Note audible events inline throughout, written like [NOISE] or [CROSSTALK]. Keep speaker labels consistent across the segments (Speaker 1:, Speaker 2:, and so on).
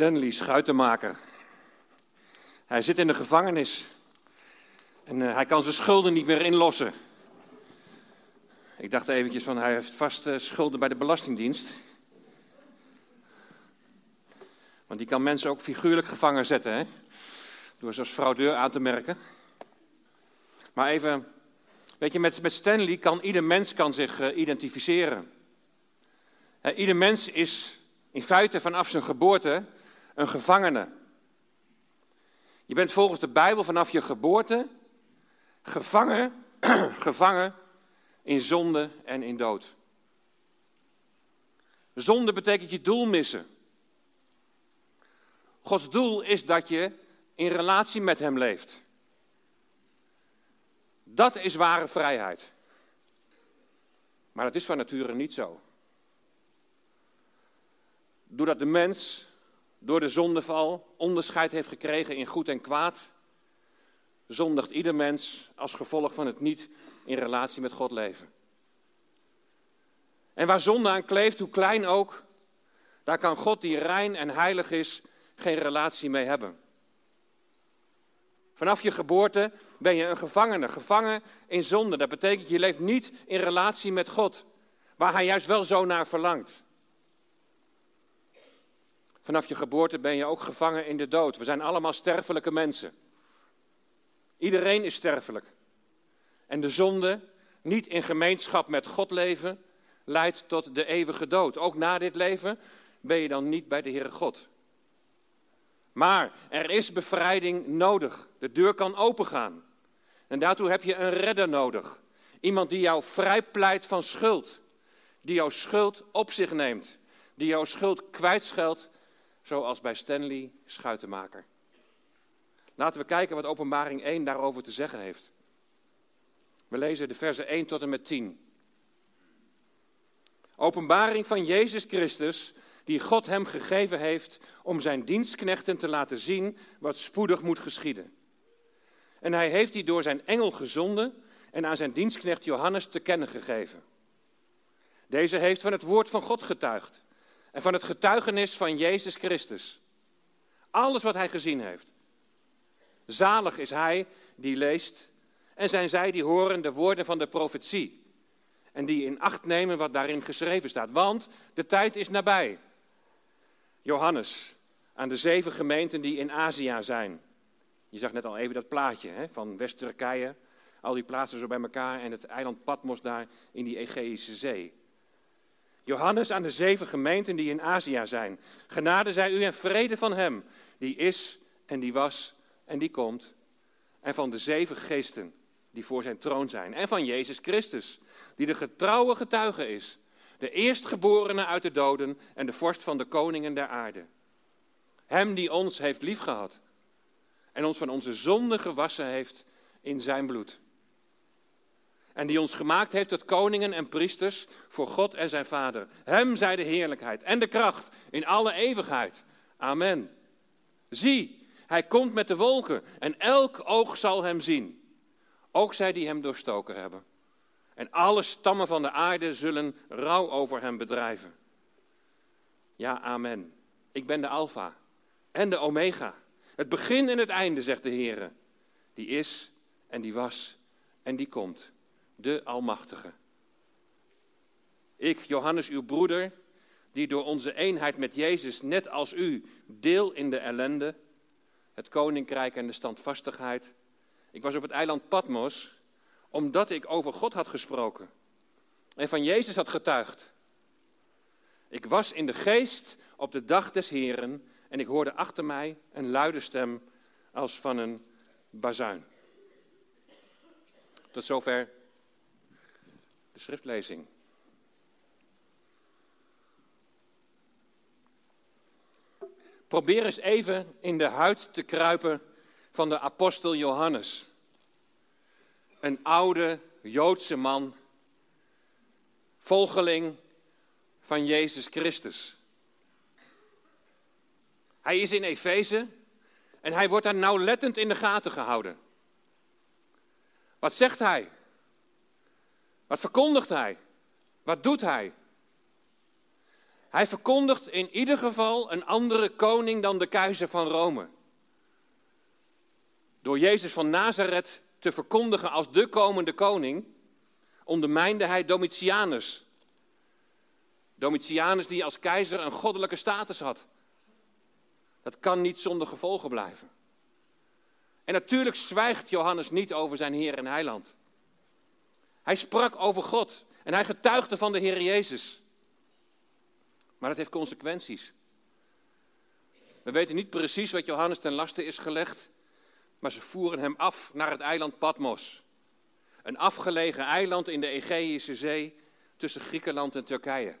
Speaker 1: Stanley Schuitenmaker. Hij zit in de gevangenis en uh, hij kan zijn schulden niet meer inlossen. Ik dacht eventjes van hij heeft vast uh, schulden bij de Belastingdienst. Want die kan mensen ook figuurlijk gevangen zetten, hè? door ze als fraudeur aan te merken. Maar even, weet je, met, met Stanley kan ieder mens kan zich uh, identificeren. ieder mens is in feite vanaf zijn geboorte een gevangene. Je bent volgens de Bijbel vanaf je geboorte gevangen, [CLEARS THROAT] gevangen in zonde en in dood. Zonde betekent je doel missen. Gods doel is dat je in relatie met Hem leeft. Dat is ware vrijheid. Maar dat is van nature niet zo. Doordat de mens door de zondeval onderscheid heeft gekregen in goed en kwaad, zondigt ieder mens als gevolg van het niet in relatie met God leven. En waar zonde aan kleeft, hoe klein ook, daar kan God die rein en heilig is, geen relatie mee hebben. Vanaf je geboorte ben je een gevangene, gevangen in zonde. Dat betekent je leeft niet in relatie met God, waar Hij juist wel zo naar verlangt. Vanaf je geboorte ben je ook gevangen in de dood. We zijn allemaal sterfelijke mensen. Iedereen is sterfelijk. En de zonde, niet in gemeenschap met God leven, leidt tot de eeuwige dood. Ook na dit leven ben je dan niet bij de Heere God. Maar er is bevrijding nodig. De deur kan opengaan. En daartoe heb je een redder nodig. Iemand die jou vrijpleit van schuld. Die jouw schuld op zich neemt. Die jouw schuld kwijtscheldt zoals bij Stanley Schuitenmaker. Laten we kijken wat Openbaring 1 daarover te zeggen heeft. We lezen de versen 1 tot en met 10. Openbaring van Jezus Christus, die God hem gegeven heeft om zijn dienstknechten te laten zien wat spoedig moet geschieden. En hij heeft die door zijn engel gezonden en aan zijn dienstknecht Johannes te kennen gegeven. Deze heeft van het woord van God getuigd en van het getuigenis van Jezus Christus. Alles wat hij gezien heeft. Zalig is hij die leest en zijn zij die horen de woorden van de profetie en die in acht nemen wat daarin geschreven staat, want de tijd is nabij. Johannes, aan de zeven gemeenten die in Azië zijn. Je zag net al even dat plaatje hè, van West-Turkije, al die plaatsen zo bij elkaar en het eiland Patmos daar in die Egeïsche Zee. Johannes aan de zeven gemeenten die in Azië zijn. Genade zij u en vrede van hem, die is en die was en die komt. En van de zeven geesten die voor zijn troon zijn. En van Jezus Christus, die de getrouwe getuige is. De eerstgeborene uit de doden en de vorst van de koningen der aarde. Hem die ons heeft liefgehad en ons van onze zonde gewassen heeft in zijn bloed. En die ons gemaakt heeft tot koningen en priesters voor God en zijn Vader. Hem zij de heerlijkheid en de kracht in alle eeuwigheid. Amen. Zie, hij komt met de wolken en elk oog zal hem zien. Ook zij die hem doorstoken hebben. En alle stammen van de aarde zullen rouw over hem bedrijven. Ja, amen. Ik ben de Alpha en de Omega. Het begin en het einde, zegt de Heer. Die is en die was en die komt de Almachtige. Ik, Johannes, uw broeder, die door onze eenheid met Jezus, net als u, deel in de ellende, het koninkrijk en de standvastigheid. Ik was op het eiland Patmos, omdat ik over God had gesproken en van Jezus had getuigd. Ik was in de geest op de dag des Heren en ik hoorde achter mij een luide stem als van een bazuin. Tot zover schriftlezing. Probeer eens even in de huid te kruipen van de apostel Johannes. Een oude Joodse man, volgeling van Jezus Christus. Hij is in Efeze en hij wordt daar nauwlettend in de gaten gehouden. Wat zegt hij? Wat verkondigt hij? Wat doet hij? Hij verkondigt in ieder geval een andere koning dan de keizer van Rome. Door Jezus van Nazareth te verkondigen als de komende koning, ondermijnde hij Domitianus. Domitianus die als keizer een goddelijke status had. Dat kan niet zonder gevolgen blijven. En natuurlijk zwijgt Johannes niet over zijn Heer en Heiland. Hij sprak over God en hij getuigde van de Heer Jezus. Maar dat heeft consequenties. We weten niet precies wat Johannes ten laste is gelegd, maar ze voeren hem af naar het eiland Patmos. Een afgelegen eiland in de Egeïsche Zee tussen Griekenland en Turkije.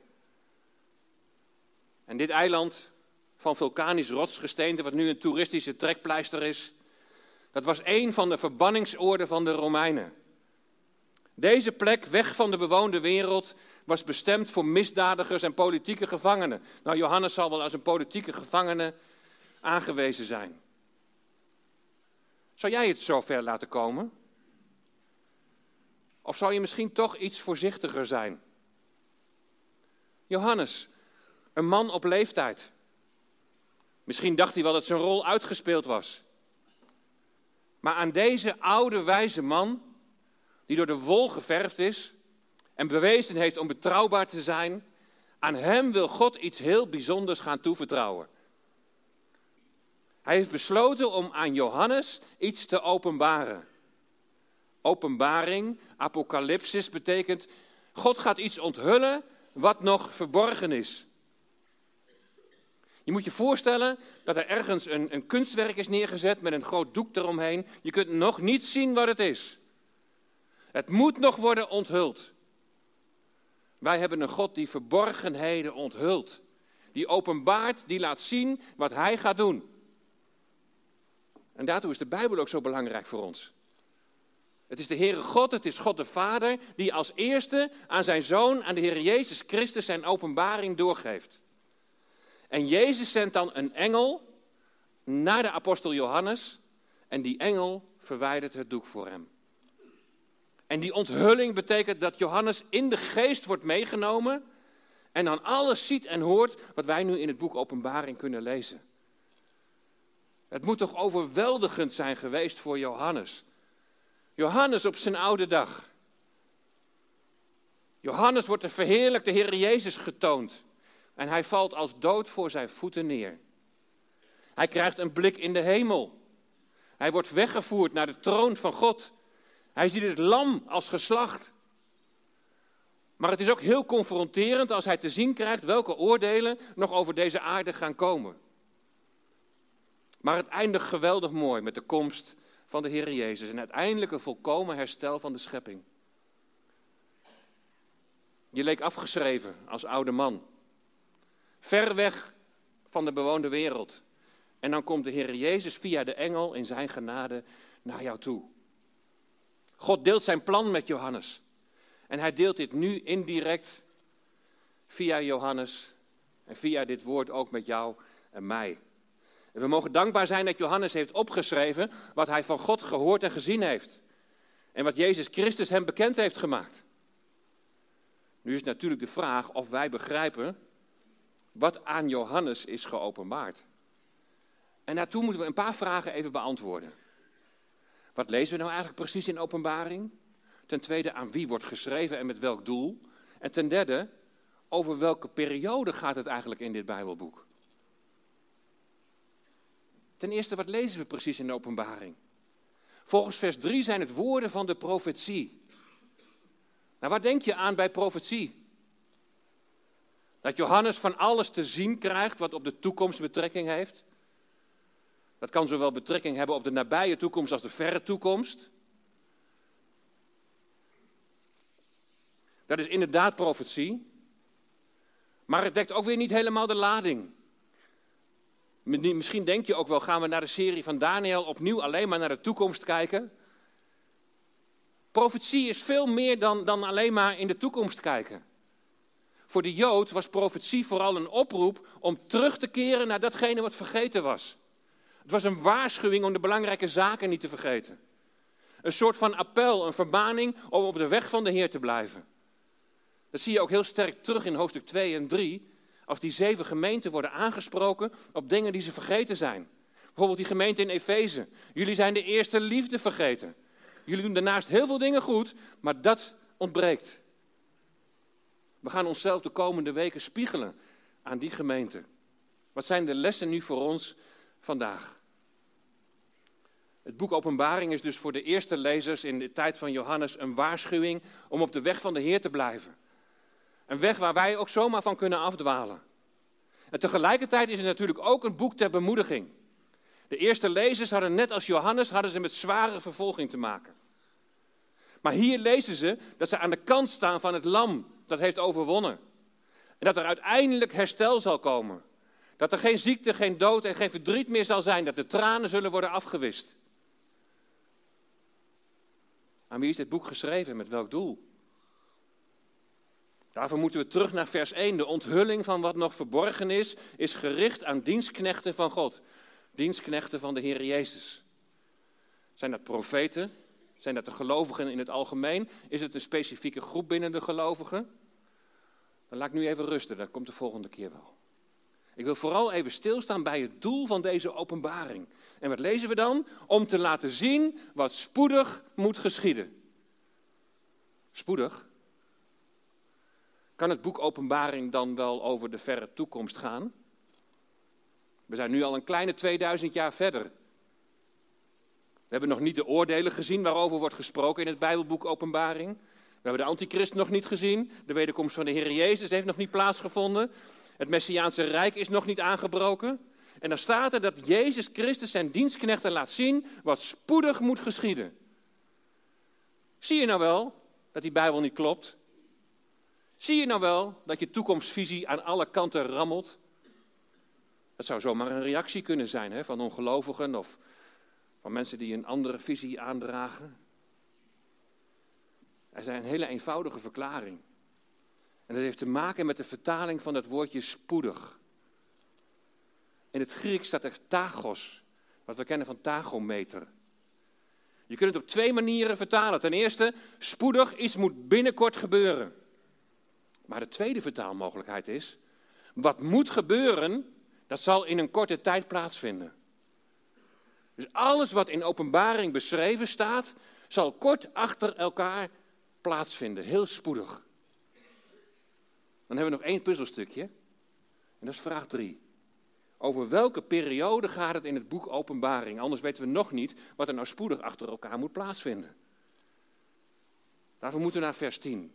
Speaker 1: En dit eiland van vulkanisch rotsgesteente, wat nu een toeristische trekpleister is, dat was een van de verbanningsoorden van de Romeinen. Deze plek, weg van de bewoonde wereld, was bestemd voor misdadigers en politieke gevangenen. Nou, Johannes zal wel als een politieke gevangene aangewezen zijn. Zou jij het zo ver laten komen? Of zou je misschien toch iets voorzichtiger zijn? Johannes, een man op leeftijd. Misschien dacht hij wel dat zijn rol uitgespeeld was. Maar aan deze oude wijze man, die door de wol geverfd is en bewezen heeft om betrouwbaar te zijn, aan hem wil God iets heel bijzonders gaan toevertrouwen. Hij heeft besloten om aan Johannes iets te openbaren. Openbaring, apocalypsis betekent God gaat iets onthullen wat nog verborgen is. Je moet je voorstellen dat er ergens een, een kunstwerk is neergezet met een groot doek eromheen. Je kunt nog niet zien wat het is. Het moet nog worden onthuld. Wij hebben een God die verborgenheden onthult. Die openbaart, die laat zien wat hij gaat doen. En daartoe is de Bijbel ook zo belangrijk voor ons. Het is de Heere God, het is God de Vader, die als eerste aan zijn Zoon, aan de Heer Jezus Christus, zijn openbaring doorgeeft. En Jezus zendt dan een engel naar de apostel Johannes en die engel verwijdert het doek voor hem. En die onthulling betekent dat Johannes in de geest wordt meegenomen en dan alles ziet en hoort wat wij nu in het boek Openbaring kunnen lezen. Het moet toch overweldigend zijn geweest voor Johannes. Johannes op zijn oude dag. Johannes wordt de verheerlijkte Heer Jezus getoond. En hij valt als dood voor zijn voeten neer. Hij krijgt een blik in de hemel. Hij wordt weggevoerd naar de troon van God. Hij ziet het lam als geslacht. Maar het is ook heel confronterend als hij te zien krijgt welke oordelen nog over deze aarde gaan komen. Maar het eindigt geweldig mooi met de komst van de Heer Jezus en uiteindelijk een volkomen herstel van de schepping. Je leek afgeschreven als oude man. Ver weg van de bewoonde wereld. En dan komt de Heer Jezus via de engel in zijn genade naar jou toe. God deelt zijn plan met Johannes. En hij deelt dit nu indirect via Johannes en via dit woord ook met jou en mij. En we mogen dankbaar zijn dat Johannes heeft opgeschreven wat hij van God gehoord en gezien heeft. En wat Jezus Christus hem bekend heeft gemaakt. Nu is natuurlijk de vraag of wij begrijpen wat aan Johannes is geopenbaard. En daartoe moeten we een paar vragen even beantwoorden. Wat lezen we nou eigenlijk precies in openbaring? Ten tweede, aan wie wordt geschreven en met welk doel? En ten derde, over welke periode gaat het eigenlijk in dit Bijbelboek? Ten eerste, wat lezen we precies in de openbaring? Volgens vers 3 zijn het woorden van de profetie. Nou, wat denk je aan bij profetie? Dat Johannes van alles te zien krijgt wat op de toekomst betrekking heeft. Dat kan zowel betrekking hebben op de nabije toekomst als de verre toekomst. Dat is inderdaad profetie. Maar het dekt ook weer niet helemaal de lading. Misschien denk je ook wel, gaan we naar de serie van Daniel opnieuw alleen maar naar de toekomst kijken? Profetie is veel meer dan, dan alleen maar in de toekomst kijken. Voor de Jood was profetie vooral een oproep om terug te keren naar datgene wat vergeten was. Het was een waarschuwing om de belangrijke zaken niet te vergeten. Een soort van appel, een vermaning om op de weg van de Heer te blijven. Dat zie je ook heel sterk terug in hoofdstuk 2 en 3, Als die zeven gemeenten worden aangesproken op dingen die ze vergeten zijn. Bijvoorbeeld die gemeente in Efeze. Jullie zijn de eerste liefde vergeten. Jullie doen daarnaast heel veel dingen goed, maar dat ontbreekt. We gaan onszelf de komende weken spiegelen aan die gemeente. Wat zijn de lessen nu voor ons vandaag? Het boek Openbaring is dus voor de eerste lezers in de tijd van Johannes een waarschuwing om op de weg van de Heer te blijven. Een weg waar wij ook zomaar van kunnen afdwalen. En tegelijkertijd is het natuurlijk ook een boek ter bemoediging. De eerste lezers hadden net als Johannes hadden ze met zware vervolging te maken. Maar hier lezen ze dat ze aan de kant staan van het lam dat heeft overwonnen. En dat er uiteindelijk herstel zal komen. Dat er geen ziekte, geen dood en geen verdriet meer zal zijn. Dat de tranen zullen worden afgewist. Aan wie is dit boek geschreven en met welk doel? Daarvoor moeten we terug naar vers 1. De onthulling van wat nog verborgen is, is gericht aan dienstknechten van God. Dienstknechten van de Heer Jezus. Zijn dat profeten? Zijn dat de gelovigen in het algemeen? Is het een specifieke groep binnen de gelovigen? Dan laat ik nu even rusten, dat komt de volgende keer wel. Ik wil vooral even stilstaan bij het doel van deze openbaring. En wat lezen we dan? Om te laten zien wat spoedig moet geschieden. Spoedig? Kan het boek Openbaring dan wel over de verre toekomst gaan? We zijn nu al een kleine 2000 jaar verder. We hebben nog niet de oordelen gezien waarover wordt gesproken in het Bijbelboek Openbaring. We hebben de antichrist nog niet gezien. De wederkomst van de Heer Jezus heeft nog niet plaatsgevonden. Het Messiaanse Rijk is nog niet aangebroken. En dan staat er dat Jezus Christus zijn dienstknechten laat zien wat spoedig moet geschieden. Zie je nou wel dat die Bijbel niet klopt? Zie je nou wel dat je toekomstvisie aan alle kanten rammelt? Dat zou zomaar een reactie kunnen zijn hè, van ongelovigen of van mensen die een andere visie aandragen. Er is een hele eenvoudige verklaring. En dat heeft te maken met de vertaling van het woordje spoedig. In het Grieks staat er tagos, wat we kennen van tagometer. Je kunt het op twee manieren vertalen. Ten eerste, spoedig, iets moet binnenkort gebeuren. Maar de tweede vertaalmogelijkheid is, wat moet gebeuren, dat zal in een korte tijd plaatsvinden. Dus alles wat in openbaring beschreven staat, zal kort achter elkaar plaatsvinden, heel spoedig. Dan hebben we nog één puzzelstukje, en dat is vraag 3. Over welke periode gaat het in het boek Openbaring? Anders weten we nog niet wat er nou spoedig achter elkaar moet plaatsvinden. Zou moeten we naar vers 10.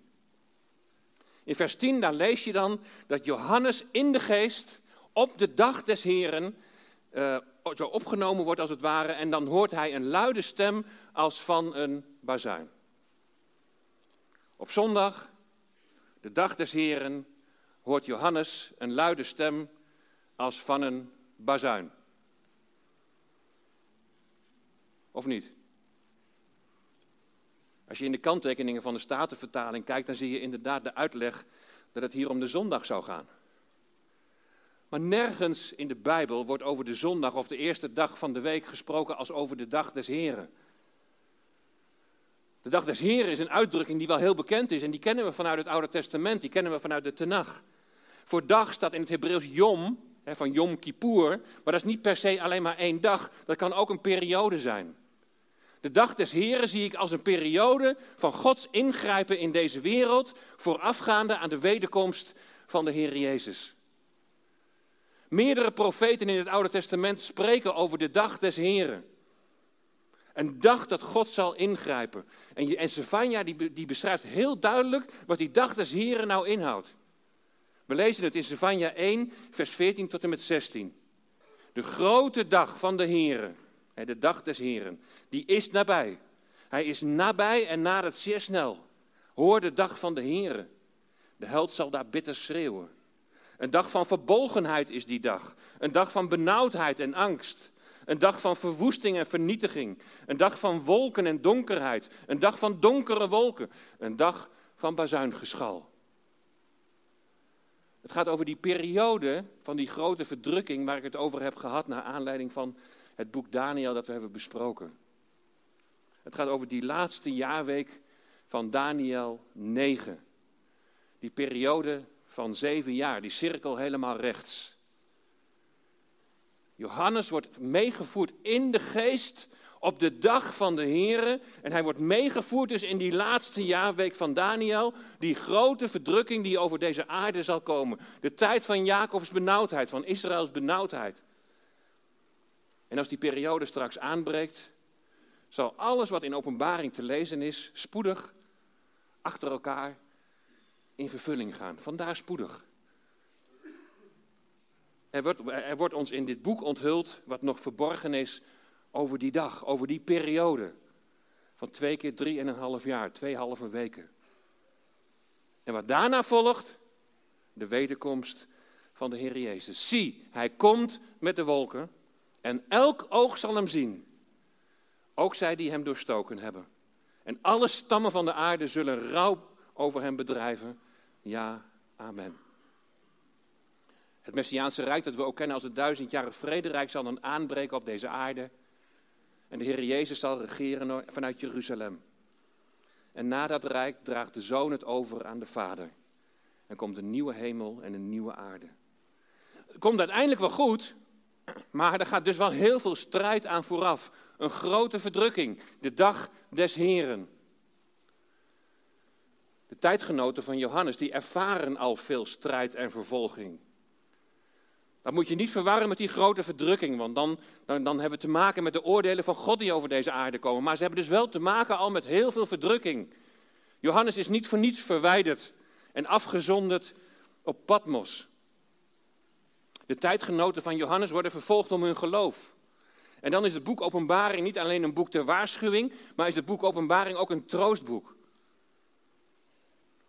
Speaker 1: In vers 10 daar lees je dan dat Johannes in de geest op de dag des Heren uh, zo opgenomen wordt als het ware. En dan hoort hij een luide stem als van een bazuin. Op zondag, de dag des Heren, hoort Johannes een luide stem als van een bazuin. Of niet? Als je in de kanttekeningen van de Statenvertaling kijkt, dan zie je inderdaad de uitleg dat het hier om de zondag zou gaan. Maar nergens in de Bijbel wordt over de zondag of de eerste dag van de week gesproken als over de dag des Heren. De dag des Heren is een uitdrukking die wel heel bekend is en die kennen we vanuit het Oude Testament, die kennen we vanuit de Tenach. Voor dag staat in het Hebreeuws Yom, van Yom Kippur, maar dat is niet per se alleen maar één dag, dat kan ook een periode zijn. De dag des Heren zie ik als een periode van Gods ingrijpen in deze wereld, voorafgaande aan de wederkomst van de Heer Jezus. Meerdere profeten in het Oude Testament spreken over de dag des Heren. Een dag dat God zal ingrijpen. En, en Stefania die, die beschrijft heel duidelijk wat die dag des Heren nou inhoudt. We lezen het in Stefania 1, vers 14 tot en met 16. De grote dag van de Heren, de dag des Heren, die is nabij. Hij is nabij en nadert zeer snel. Hoor de dag van de Heren. De held zal daar bitter schreeuwen. Een dag van verbolgenheid is die dag. Een dag van benauwdheid en angst. Een dag van verwoesting en vernietiging. Een dag van wolken en donkerheid. Een dag van donkere wolken. Een dag van bazuingeschal. Het gaat over die periode van die grote verdrukking waar ik het over heb gehad naar aanleiding van het boek Daniel dat we hebben besproken. Het gaat over die laatste jaarweek van Daniel 9. Die periode van zeven jaar, die cirkel helemaal rechts. Johannes wordt meegevoerd in de geest op de dag van de Here. En hij wordt meegevoerd dus in die laatste jaarweek van Daniel. Die grote verdrukking die over deze aarde zal komen. De tijd van Jacobs benauwdheid, van Israëls benauwdheid. En als die periode straks aanbreekt, zal alles wat in openbaring te lezen is, spoedig achter elkaar in vervulling gaan. Vandaar spoedig. Er wordt, er wordt ons in dit boek onthuld wat nog verborgen is over die dag, over die periode. Van twee keer drie en een half jaar, twee halve weken. En wat daarna volgt, de wederkomst van de Heer Jezus. Zie, hij komt met de wolken en elk oog zal hem zien. Ook zij die hem doorstoken hebben. En alle stammen van de aarde zullen rouw over hem bedrijven. Ja, amen. Het Messiaanse Rijk dat we ook kennen als het duizendjarig vrederijk zal dan aanbreken op deze aarde. En de Heer Jezus zal regeren vanuit Jeruzalem. En na dat rijk draagt de Zoon het over aan de Vader. En komt een nieuwe hemel en een nieuwe aarde. Het komt uiteindelijk wel goed, maar er gaat dus wel heel veel strijd aan vooraf. Een grote verdrukking, de dag des Heren. De tijdgenoten van Johannes, die ervaren al veel strijd en vervolging. Dat moet je niet verwarren met die grote verdrukking, want dan, dan, dan hebben we te maken met de oordelen van God die over deze aarde komen. Maar ze hebben dus wel te maken al met heel veel verdrukking. Johannes is niet voor niets verwijderd en afgezonderd op Patmos. De tijdgenoten van Johannes worden vervolgd om hun geloof. En dan is het boek Openbaring niet alleen een boek ter waarschuwing, maar is het boek Openbaring ook een troostboek.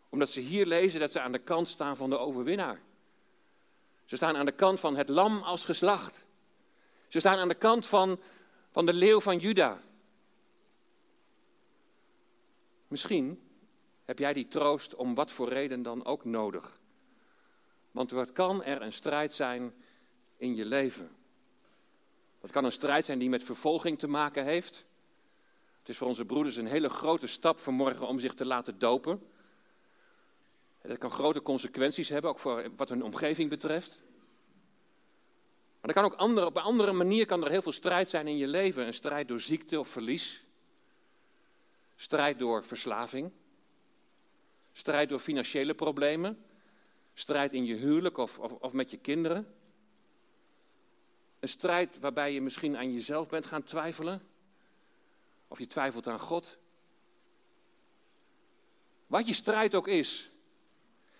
Speaker 1: Omdat ze hier lezen dat ze aan de kant staan van de overwinnaar. Ze staan aan de kant van het lam als geslacht. Ze staan aan de kant van, van de leeuw van Juda. Misschien heb jij die troost om wat voor reden dan ook nodig. Want wat kan er een strijd zijn in je leven? Het kan een strijd zijn die met vervolging te maken heeft. Het is voor onze broeders een hele grote stap vanmorgen om zich te laten dopen. Dat kan grote consequenties hebben, ook voor wat hun omgeving betreft. Maar kan ook andere, op een andere manier kan er heel veel strijd zijn in je leven. Een strijd door ziekte of verlies. Strijd door verslaving. Strijd door financiële problemen. Strijd in je huwelijk of, of met je kinderen. Een strijd waarbij je misschien aan jezelf bent gaan twijfelen. Of je twijfelt aan God. Wat je strijd ook is,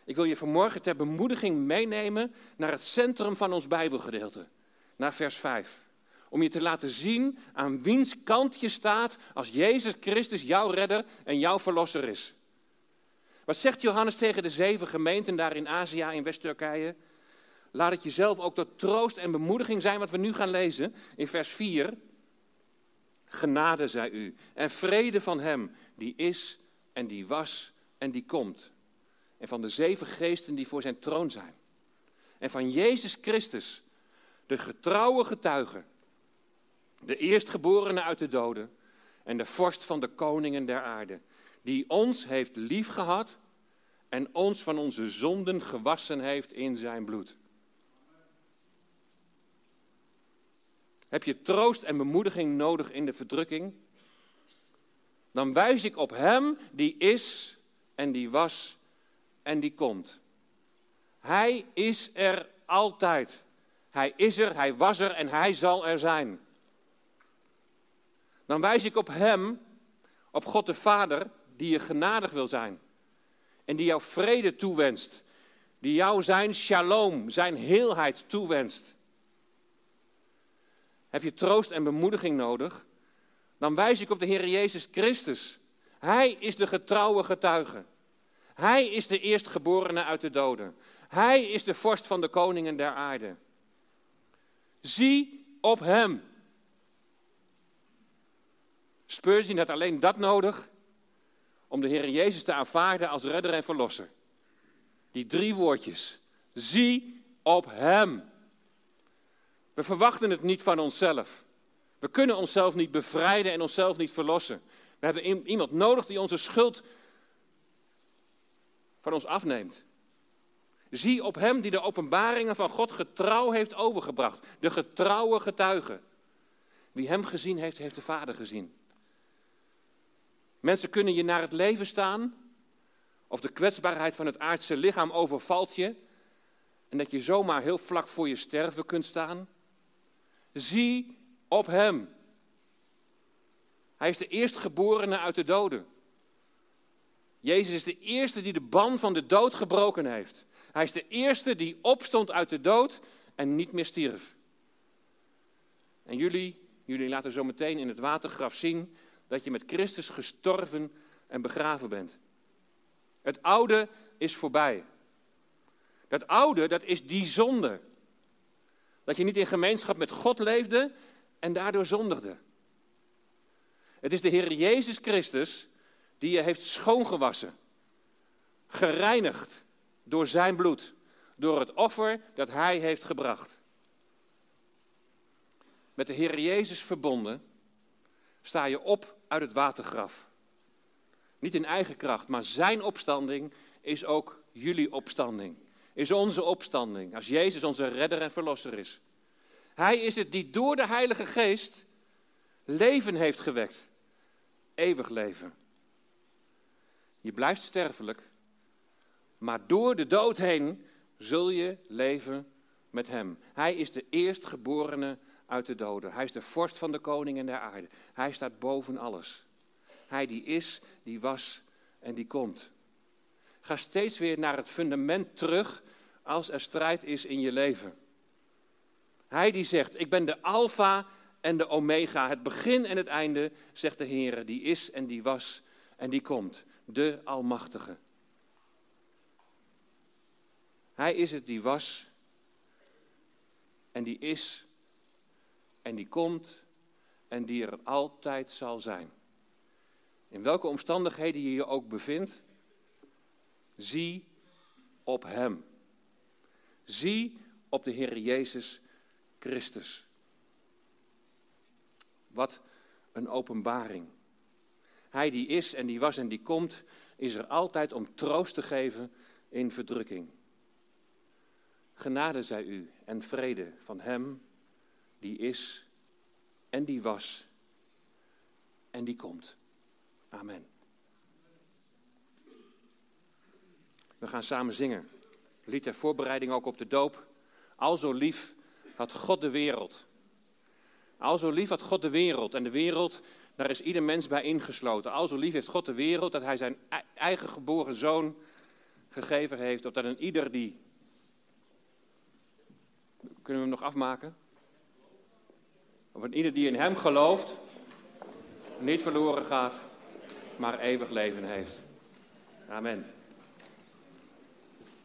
Speaker 1: ik wil je vanmorgen ter bemoediging meenemen naar het centrum van ons Bijbelgedeelte, naar vers 5. Om je te laten zien aan wiens kant je staat als Jezus Christus jouw redder en jouw verlosser is. Wat zegt Johannes tegen de zeven gemeenten daar in Azië, in West-Turkije? Laat het jezelf ook tot troost en bemoediging zijn wat we nu gaan lezen in vers 4. Genade zij u en vrede van hem die is en die was en die komt en van de zeven geesten die voor zijn troon zijn. En van Jezus Christus, de getrouwe getuige, de eerstgeborene uit de doden en de vorst van de koningen der aarde, die ons heeft liefgehad en ons van onze zonden gewassen heeft in zijn bloed. Heb je troost en bemoediging nodig in de verdrukking? Dan wijs ik op Hem die is en die was en die komt. Hij is er altijd. Hij is er, hij was er en hij zal er zijn. Dan wijs ik op Hem, op God de Vader, die je genadig wil zijn. En die jou vrede toewenst. Die jou zijn shalom, zijn heelheid toewenst. Heb je troost en bemoediging nodig? Dan wijs ik op de Heer Jezus Christus. Hij is de getrouwe getuige. Hij is de eerstgeborene uit de doden. Hij is de vorst van de koningen der aarde. Zie op hem. Spurgeon had alleen dat nodig om de Heer Jezus te aanvaarden als redder en verlosser. Die drie woordjes. Zie op hem. We verwachten het niet van onszelf. We kunnen onszelf niet bevrijden en onszelf niet verlossen. We hebben iemand nodig die onze schuld van ons afneemt. Zie op hem die de openbaringen van God getrouw heeft overgebracht. De getrouwe getuige. Wie hem gezien heeft, heeft de Vader gezien. Mensen kunnen je naar het leven staan, of de kwetsbaarheid van het aardse lichaam overvalt je, en dat je zomaar heel vlak voor je sterven kunt staan. Zie op hem. Hij is de eerstgeborene uit de doden. Jezus is de eerste die de ban van de dood gebroken heeft. Hij is de eerste die opstond uit de dood en niet meer stierf. En jullie, jullie laten zo meteen in het watergraf zien dat je met Christus gestorven en begraven bent. Het oude is voorbij. Dat oude, dat is die zonde. Dat je niet in gemeenschap met God leefde en daardoor zondigde. Het is de Heer Jezus Christus die je heeft schoongewassen, gereinigd door zijn bloed, door het offer dat hij heeft gebracht. Met de Heer Jezus verbonden sta je op uit het watergraf. Niet in eigen kracht, maar zijn opstanding is ook jullie opstanding. Is onze opstanding, als Jezus onze redder en verlosser is. Hij is het die door de Heilige Geest leven heeft gewekt. Eeuwig leven. Je blijft sterfelijk, maar door de dood heen zul je leven met Hem. Hij is de eerstgeborene uit de doden. Hij is de vorst van de koningen der aarde. Hij staat boven alles. Hij die is, die was en die komt. Ga steeds weer naar het fundament terug als er strijd is in je leven. Hij die zegt, ik ben de alfa en de omega, het begin en het einde, zegt de Heer, die is en die was en die komt, de Almachtige. Hij is het die was en die is en die komt en die er altijd zal zijn. In welke omstandigheden je je ook bevindt, zie op Hem. Zie op de Heer Jezus Christus. Wat een openbaring. Hij die is en die was en die komt, is er altijd om troost te geven in verdrukking. Genade zij u en vrede van Hem die is en die was en die komt. Amen. We gaan samen zingen. Lied ter voorbereiding ook op de doop. Al zo lief had God de wereld. Al zo lief had God de wereld. En de wereld, daar is ieder mens bij ingesloten. Al zo lief heeft God de wereld dat hij zijn eigen geboren zoon gegeven heeft. Opdat een ieder die. Kunnen we hem nog afmaken? Of een ieder die in hem gelooft, niet verloren gaat, maar eeuwig leven heeft. Amen.